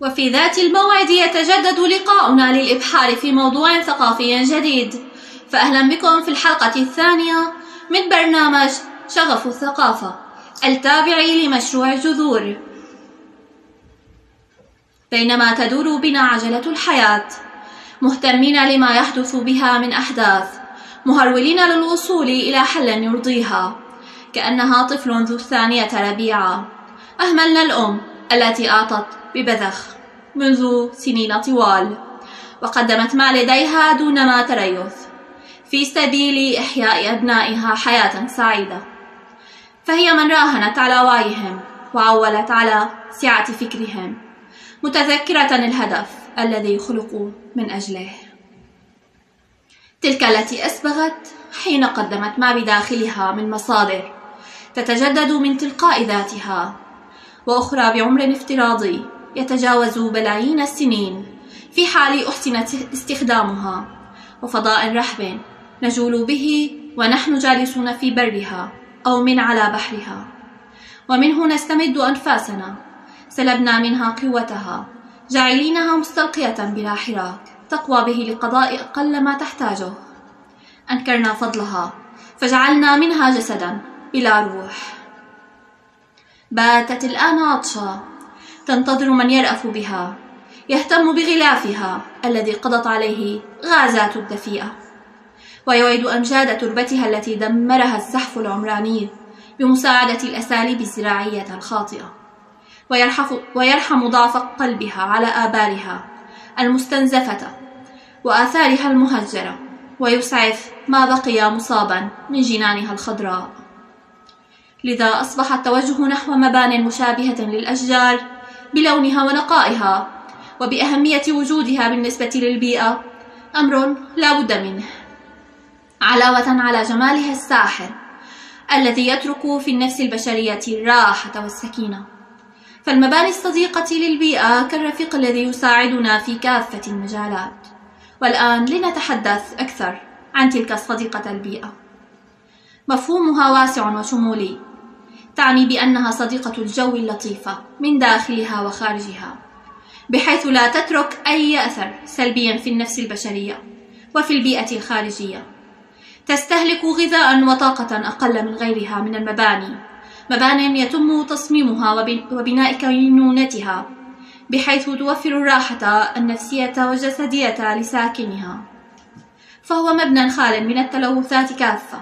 وفي ذات الموعد يتجدد لقاؤنا للإبحار في موضوع ثقافي جديد. فأهلا بكم في الحلقة الثانية من برنامج شغف الثقافة التابع لمشروع جذور. بينما تدور بنا عجلة الحياة مهتمين لما يحدث بها من أحداث مهرولين للوصول إلى حل يرضيها كأنها طفل ذو الثانية ربيعة. أهملنا الأم التي أعطت ببذخ منذ سنين طوال وقدمت ما لديها دون ما تريث في سبيل إحياء أبنائها حياة سعيدة. فهي من راهنت على وعيهم وعولت على سعة فكرهم متذكرة الهدف الذي خلقوا من أجله. تلك التي أسبغت حين قدمت ما بداخلها من مصادر تتجدد من تلقاء ذاتها وأخرى بعمر افتراضي يتجاوز بلايين السنين في حال أحسن استخدامها. وفضاء رحب نجول به ونحن جالسون في برها أو من على بحرها. ومنه نستمد أنفاسنا سلبنا منها قوتها جاعلينها مستلقية بلا حراك تقوى به لقضاء أقل ما تحتاجه. أنكرنا فضلها فجعلنا منها جسدا بلا روح. باتت الآن عطشا. تنتظر من يرأف بها. يهتم بغلافها الذي قضت عليه غازات الدفيئة. ويعيد أمجاد تربتها التي دمرها الزحف العمراني بمساعدة الأساليب الزراعية الخاطئة. ويرحم ضعف قلبها على آبارها المستنزفة وآثارها المهجرة. ويسعف ما بقي مصابا من جنانها الخضراء. لذا أصبح التوجه نحو مبان مشابهة للأشجار بلونها ونقائها وبأهمية وجودها بالنسبة للبيئة. أمر لا بد منه. علاوة على جمالها الساحر الذي يترك في النفس البشرية الراحة والسكينة. فالمباني الصديقة للبيئة كالرفيق الذي يساعدنا في كافة المجالات. والآن لنتحدث أكثر عن تلك الصديقة البيئة. مفهومها واسع وشمولي. تعني بأنها صديقة الجو اللطيفة من داخلها وخارجها بحيث لا تترك أي أثر سلبيا في النفس البشرية وفي البيئة الخارجية. تستهلك غذاء وطاقة أقل من غيرها من المباني مبان يتم تصميمها وبناء كينونتها بحيث توفر الراحة النفسية والجسدية لساكنها. فهو مبنى خال من التلوثات كافة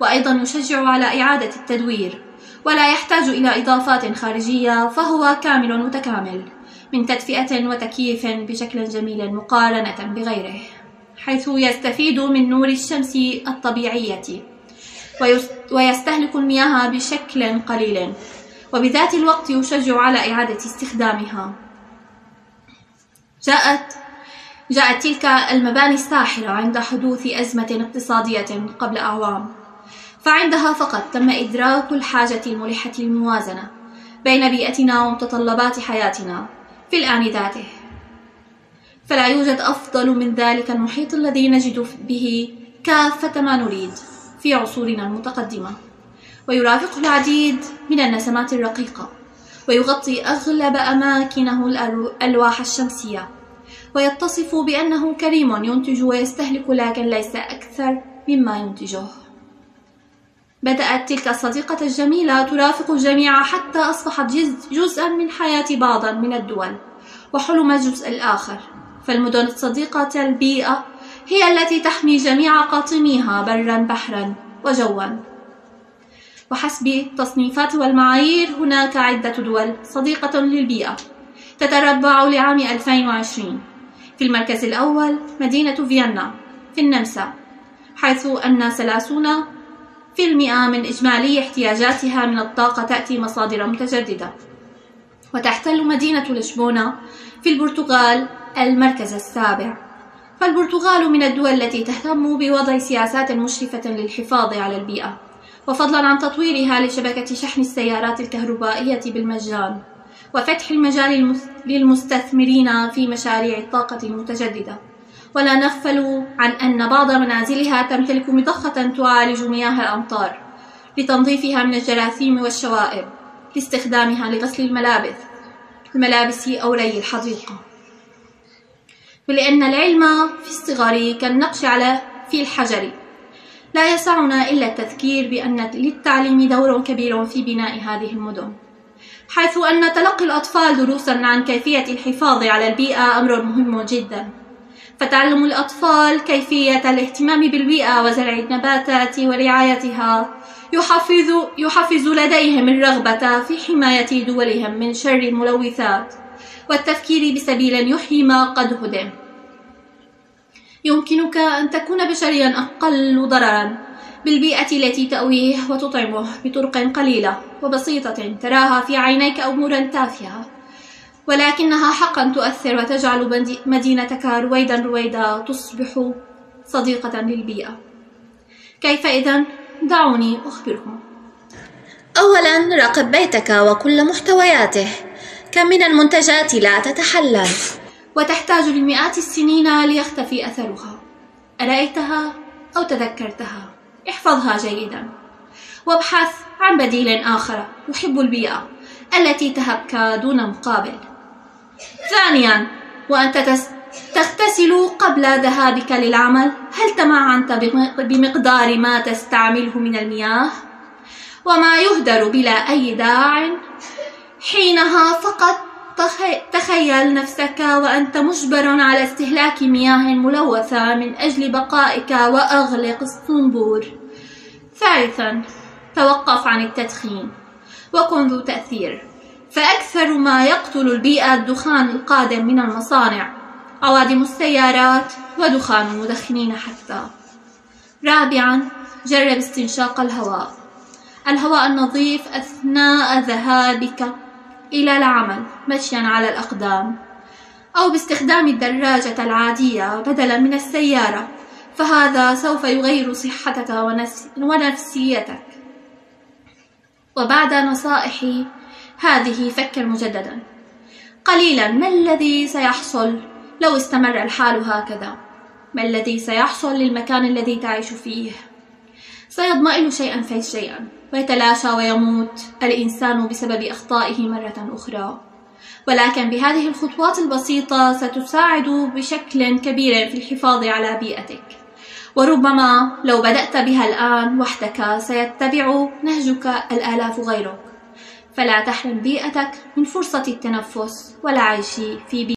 وأيضا يشجع على إعادة التدوير ولا يحتاج إلى إضافات خارجية فهو كامل متكامل من تدفئة وتكييف بشكل جميل مقارنة بغيره حيث يستفيد من نور الشمس الطبيعية ويستهلك المياه بشكل قليل وبذات الوقت يشجع على إعادة استخدامها. جاءت جاءت تلك المباني الساحرة عند حدوث أزمة اقتصادية قبل أعوام. فعندها فقط تم إدراك الحاجة الملحة الموازنة بين بيئتنا ومتطلبات حياتنا في الآن ذاته. فلا يوجد أفضل من ذلك المحيط الذي نجد به كافة ما نريد في عصورنا المتقدمة. ويرافقه العديد من النسمات الرقيقة ويغطي أغلب أماكنه الألواح الشمسية. ويتصف بأنه كريم ينتج ويستهلك لكن ليس أكثر مما ينتجه. بدأت تلك الصديقة الجميلة ترافق الجميع حتى أصبحت جزءا من حياة بعض من الدول وحلم الجزء الآخر. فالمدن الصديقة البيئة هي التي تحمي جميع قاطنيها برا بحرا وجوا. وحسب التصنيفات والمعايير هناك عدة دول صديقة للبيئة تتربع لعام 2020 في المركز الأول مدينة فيينا في النمسا حيث أن ثلاثون في المئة من إجمالي احتياجاتها من الطاقة تأتي مصادر متجددة. وتحتل مدينة لشبونة في البرتغال المركز السابع. فالبرتغال من الدول التي تهتم بوضع سياسات مشرفة للحفاظ على البيئة وفضلا عن تطويرها لشبكة شحن السيارات الكهربائية بالمجان وفتح المجال للمستثمرين في مشاريع الطاقة المتجددة. ولا نغفل عن أن بعض منازلها تمتلك مضخة تعالج مياه الأمطار لتنظيفها من الجراثيم والشوائب لاستخدامها لغسل الملابس الملابس أو ري الحديقة. ولأن العلم في الصغر كالنقش على في الحجر. لا يسعنا إلا التذكير بأن للتعليم دور كبير في بناء هذه المدن حيث أن تلقي الأطفال دروسا عن كيفية الحفاظ على البيئة أمر مهم جدا. فتعلم الأطفال كيفية الاهتمام بالبيئة وزرع النباتات ورعايتها. يحفز, يحفز لديهم الرغبة في حماية دولهم من شر الملوثات. والتفكير بسبيل يحيي ما قد هدم. يمكنك أن تكون بشريا أقل ضررا بالبيئة التي تأويه وتطعمه بطرق قليلة وبسيطة تراها في عينيك أمورا تافهة ولكنها حقا تؤثر وتجعل مدينتك رويدا رويدا تصبح صديقة للبيئة. كيف إذا؟ دعوني أخبركم. أولا راقب بيتك وكل محتوياته. كم من المنتجات لا تتحلل. وتحتاج لمئات السنين ليختفي أثرها. أرأيتها أو تذكرتها؟ احفظها جيدا. وابحث عن بديل آخر يحب البيئة التي تهبك دون مقابل. ثانيا وأنت تغتسل قبل ذهابك للعمل. هل تمعنت بمقدار ما تستعمله من المياه؟ وما يهدر بلا أي داع. حينها فقط تخيل نفسك وأنت مجبر على استهلاك مياه ملوثة من أجل بقائك وأغلق الصنبور. ثالثا توقف عن التدخين وكن ذو تأثير. فأكثر ما يقتل البيئة الدخان القادم من المصانع عوادم السيارات ودخان المدخنين حتى. رابعا جرب استنشاق الهواء. الهواء النظيف أثناء ذهابك إلى العمل مشيا على الأقدام. أو باستخدام الدراجة العادية بدلا من السيارة فهذا سوف يغير صحتك ونفسيتك. وبعد نصائحي هذه فكر مجددا قليلا ما الذي سيحصل لو استمر الحال هكذا؟ ما الذي سيحصل للمكان الذي تعيش فيه؟ سيضمئن شيئا فشيئا ويتلاشى ويموت الإنسان بسبب أخطائه مرة أخرى. ولكن بهذه الخطوات البسيطة ستساعد بشكل كبير في الحفاظ على بيئتك. وربما لو بدأت بها الآن وحدك سيتبع نهجك الآلاف غيرك. فلا تحرم بيئتك من فرصة التنفس والعيش في بيئة